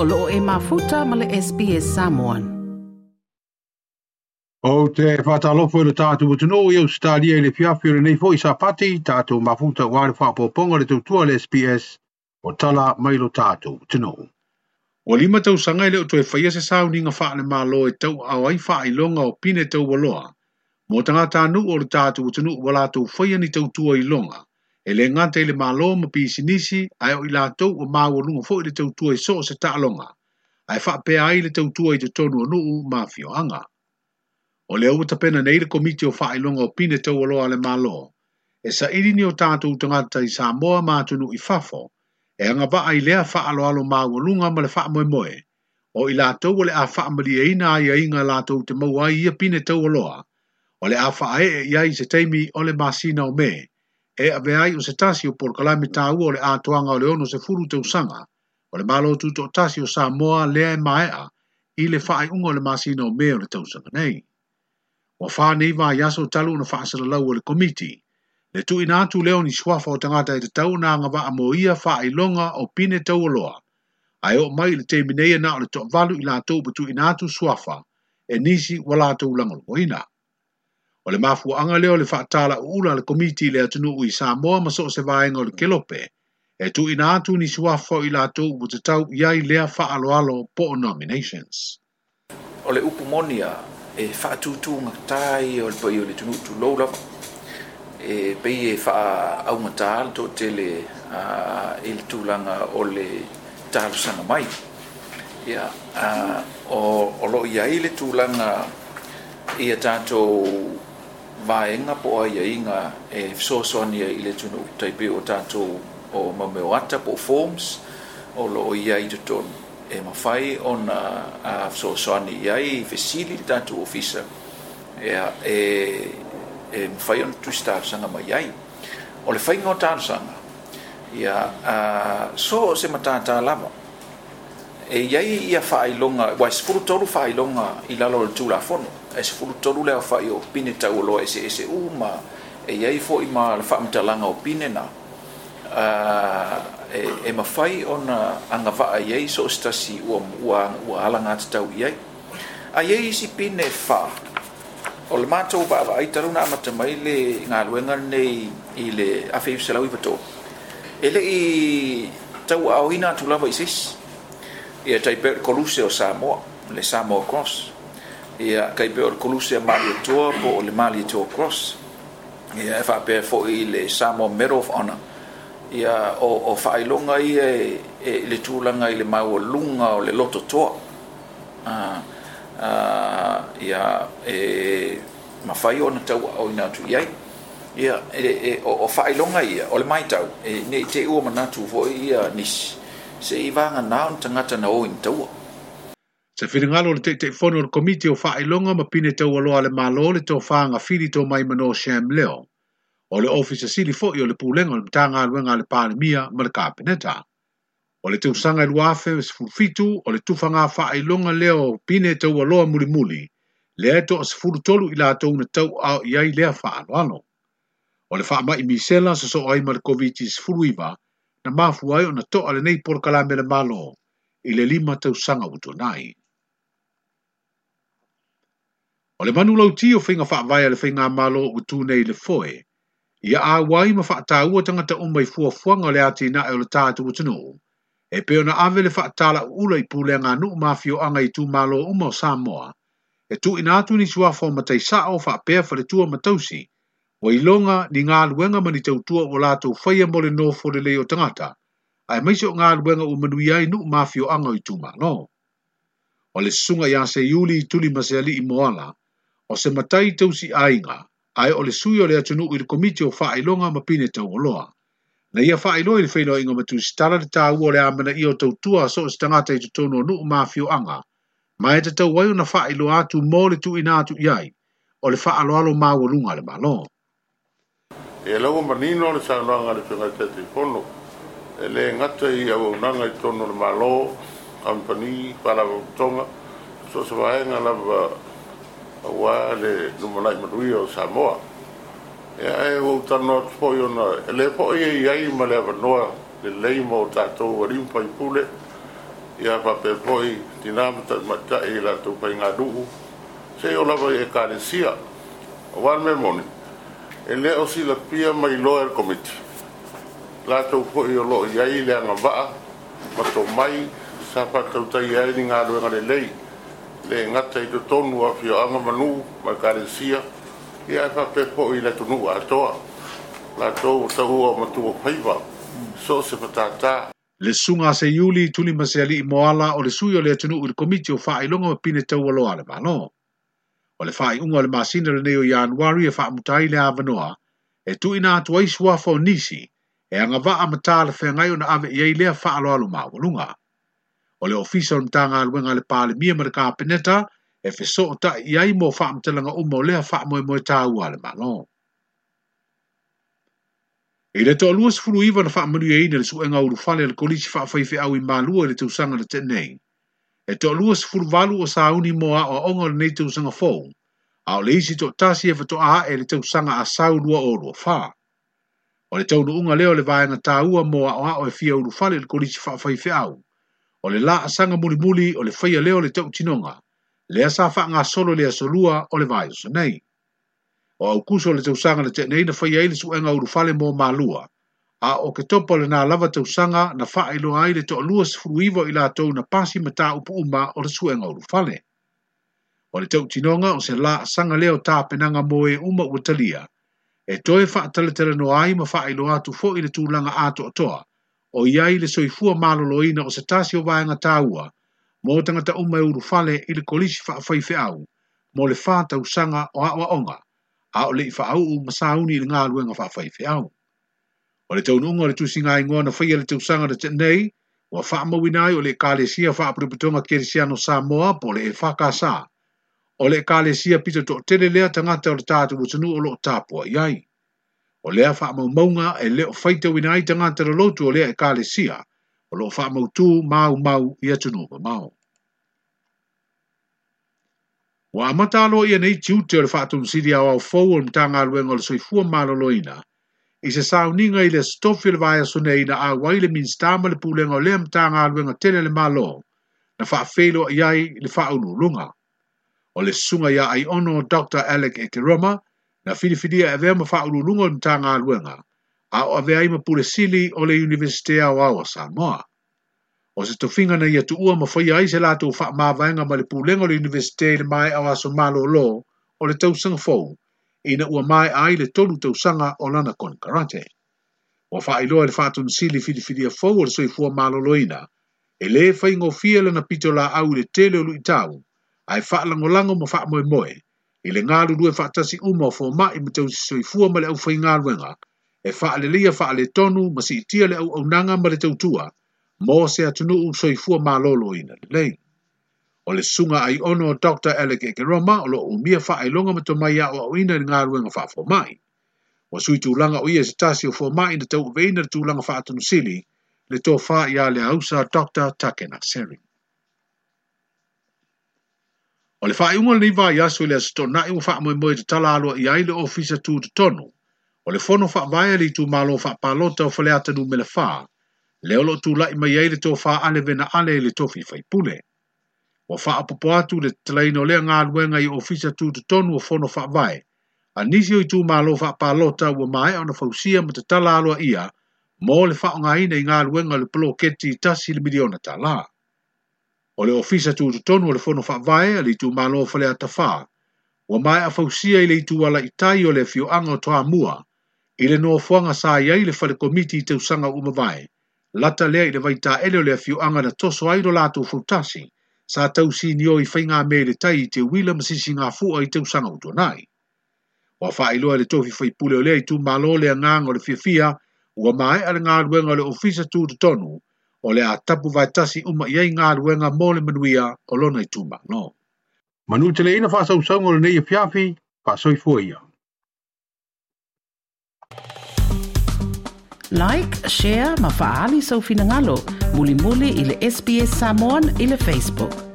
olo e mafuta male SPS Samoan. O te whatalofo ilo tātou utunō i au stālia i le fiafiore nei fōi sa pati, tātou mafuta wāre whāpoponga le tautua le SPS o tala mailo tātou utunō. O lima tau sanga ele o tue whaia se sauni nga whaale mā lo e tau au ai wha i longa o pine tau waloa. Mō tanga tānu o le tātou utunō wala tau whaia ni tau tua i longa e le ngante le malo ma pisinisi ai o ilato o mau o lungo fwoi le tautua i so se taalonga, ai wha pe ai le tautua i te tonu anu u ma fio anga. O le au tapena nei le komiti o wha ilonga o pine tau aloa le malo, e sa iri ni o tātou tangata i moa ma tunu i fafo, e anga wha ai lea wha alo alo mau o lunga ma le wha moe moe, o ilato o le a wha amali e ina ai a inga lātou te mau ai i a pine tau aloa, o le a wha ae e iai se teimi o le masina o mea, e ave ai o se tasi o por kalami tāua o le ātoanga o le ono se furu te usanga, o le malo tuto o tasi o Samoa lea e maea i le whaai ungo le masina o meo le tausanga nei. O whāne iwa i aso talu na whaasara lau o le komiti, le tu ina atu leo ni swafa o tangata e te tau na angawa a moia whaai longa o pine tau o loa, ai o mai le teimineia na o le tokvalu i la tau patu ina atu swafa, e nisi wala tau langolo o ina o le mafuaaga lea o le faatala uula le komiti le atunuu i samoa ma so o se vaega o le kelope e tuuina atu nisuafa o i latou ua tatau i ai lea faaaloalo po o nominations o le upu monia e faatutuga tai o le pai o le tunuu tulou lava e pei e faaaumatā e le tele i le tulaga o le talosaga mai ia o loo i ai le tulaga ia tatou vaenga po ai ai inga e soasoania i le tunu taipe o tato o mameoata po forms o loo ia i ton e mawhai ona a soasoani iai i fesili tato ofisa ea e e mawhai ona tusi tātusanga mai iai o le fai o ya ia so se matātā lava e iai ia faailoga e ua13faailoga i lalo e o le tulafono e sul3l leaofaʻi o pine tauoloa eseese e u ma e iai foʻi ma lafaamatalaga o pine na e mafai ona agavaa i ai so o se tasi ua alagatatau i ai aiai isi pine f o le matou va avaai talna amata mai le galugallltaoin ia tai pe o koluse o Samoa, le Samoa Cross. Ia kai pe o koluse a Mali Toa po o le Mali Toa Cross. Ia e whape fo i le Samoa Medal of Honor. Ia o, o whaelonga i e, e le tūlanga i le mau lunga o le loto toa. Uh, uh, ia e mawhai o na tau o ina tu iai. Ia e, e, o, o whaelonga i o le mai tau. E, ne te ua manatu fo i nisi se i vanga naun tangata na oin taua. Se whiringalo le teitei fono le komite o wha ilonga ma pine tau aloa le malo le tō whaanga whiri tō mai mano Sham Leo. O le ofisa sili fo i o le pūlenga le mtanga aluenga le pāne mia ma le kāpeneta. O le tūsanga i luafe o se fulfitu o le tūfanga wha ilonga leo pine tau aloa muli muli. Le eto o se fulutolu i la tau na tau a iai lea wha alo O le wha mai misela sa so ai ma le COVID-19 fuluiva. Le na mafu ai o na toa le nei por kalame le malo i lima tau sanga uto nai. O manu lau ti o whinga wha vai le finga malo o tū nei le foi ia ai wai ma fa wha tāua tangata umai fua fuanga le ati na e o tu tu no e pe ona ave le wha tāla ula i pūle ngā nuk mafio anga i tū malo umo Samoa, e tu ina tu ni sua fo matai sa o pe pēwha le tua matausi, wa ilonga ni ngā luenga mani tautua o lātou whaia mole no fore leo tangata, ai maise o ngā luenga o manui ai nuk mafio anga i tūma, no? O le sunga ya se yuli i tuli maseali i moala, o se matai tausi ainga, ai o le sui o le atunu i le komiti o whaa ilonga ma pine tau oloa. Na ia whaa ilo i le whenua inga matu si tala le tāu le amana i o tautua so o tangata i tutono o nuk mafio anga, ma e te tau waiuna whaa ilo atu mō tu ina atu iai, o le whaa aloalo mawalunga le malo e la o manino le sa no ngale pe ngale tete kono e le ngata i au na ngai tono le malo company para tonga so se vae ngala ba wa le no mo nai mo o sa moa e ai o ta no fo yo na e le fo ye yai ma le ba no le le mo ta to ri un pai pule e a pa pe fo i dinam ta ma ta e la to pai ngadu se yo la ba e ka le sia wan me monito e le o si la pia mai loa er komiti. La tau po i o loo iai le anga vaa, ma tau mai, sa pa tau tai iai ni ngā ruenga le lei, le ngata i te tonu a fio anga manu, ma kare sia, i ai pa pe po i le tonu a toa. La tau tau o matu o paiva, so se patata. Le sunga se iuli, tuli ma se ali i moala, o le sui o le tonu i le komiti o faa ilonga pine tau aloa le malo. No? o le fai unga o le masina e le neo januari e faa e mutai le avanoa, e tu ina atuai suafo nisi, e anga vaa mata le whengai na ave iei lea faa alo alu mawalunga. O le ofisa o mtanga alwenga le pale mia mara ka apeneta, e fiso o ta iei mo faa mtelanga umo lea faa moe moe tāua le malo. I le to alua sifuru iwa na faa manu iei le suenga urufale le kolisi faa faife au i malua le tausanga na tenei e to lua se furvalu o sa uni mo a o ongo le nei tau sanga fōu, a o leisi to tasi e fatoa ha e le tau sanga a sau lua o lua whā. O le tau nuunga leo le vāenga tā ua mo a o a o e fia uru fale le korisi whaafai fe au, o le la a sanga muli muli o le whaia leo le tau tinonga, le a sāwha ngā solo le a solua o le vāio sa nei. O au kuso le tau sanga le te neina whaia ili su enga uru fale mō mā lua, a o ke topo le nā lava tau sanga na wha ilo ai le to alua sifuru iwa i na pasi mata upu umba o le suenga uru fale. O le tau tinonga o se la sanga leo tā penanga moe uma ua talia, e toe wha taletele no ai ma wha ilo atu fo i le tūlanga ato atoa, o iai le soifua malolo ina o se tasi o vāenga tāua, mō tangata umba e uru fale i le kolisi wha fai fe au, mō le wha tau sanga o awa onga, a o le i au u masāuni i le ngā luenga wha fai au o le taunuga o le tusiga aigoa na faia le tausaga le tenei ua faamauina ai o le ekalesia faapotopotoga kelesiano samoa po le e fakasā o le ekalesia pito toʻatele lea tagata o le tatou atunuu o loo tapuaʻi ai o le lea faamaumauga e lē o faitauina ai tagata lolotu o lea ekalesia o loo mau mau i atunuu mau. ua amata aloa ia nei tiute o le faatunusili aoao fou o le matagaluega o le soifua malōlōina Isasauninga i le stofi le na ina auai le minstama le pulenga o lea matagaluega tele le malo na faafeiloa i ai i le faaululuga o le sunga ya ai ono dr alec Ekeroma na filifidia e vea ma faaululuga o le matagaluega a o avea ima pule sili o le universite aoao a samoa o se tofinga na ia tuua ma faya ai se latou faamavaega ma le pulenga o le universitea i le awa so malo lo o le tausaga fou ina ua mai ai le tolu tau sanga o lana kon karate. Ua wha ilo ele fatu nsili fili fili a fau ala soi fua malolo ina, e le fai ngō fia lana pito la au le te leo lui tau, ai wha lango lango mo wha moe moe, i le ngālu lue wha tasi uma o fua mai ma tau si soi fua ma le au fai ngā luenga, e wha le lia wha le tonu ma itia le au au nanga ma le tau tua, mō se atunu u soi fua malolo ina le lei o le sunga ai ono o Dr. Alec Ekeroma o lo umia wha ai longa mato mai a o au ina ngā ruenga wha fō mai. Wa sui tūlanga o ia e se tasi o fō mai na tau veina le tūlanga wha atanu sili le tō wha ia le hausa Dr. Takena Sering. O le wha iunga ni vai asu le asito na iunga wha mai mai te tala alo i aile ofisa tū te tonu o le fono wha vai ali tū malo wha palota o wha le atanu me le wha leolo tū lai mai aile tō wha ale vena ale le tofi fai pule. Leolo wa fa apopo atu le tlaino le nga luenga i ofisa tu te tonu o fono fa vai a nisi o tu malo fa pa lota wa mai ona fa usia mo te tala alo ia mo le fa nga ina i nga luenga le plo keti tasi le miliona tala o le ofisa tu te tonu o le fono fa vai ali tu malo fa le atafa wa mai a fa usia i le tu ala itai o le fio anga to amua i le no fuanga sa ia i le fa le komiti te usanga uma vai lata lea i le vaita ele o le fio anga na toso ai lo lato futasi sa tau si ni oi whainga me le tai te wila masisi ngā fua i te usanga uto nai. Wa wha iloa le tofi whai pule o lea i tū malo le ngā ngā le fia ua mai ala ngā ruenga le ofisa tū te tonu o le tapu vai tasi uma i ai ngā ruenga mō le manuia o lona i tū malo. Manu te le ina wha sau saungo le nei e fiafi, wha soi fua ia. Like, share ma faali sau finagalo. Muli muli i le SBS Samoan i Facebook.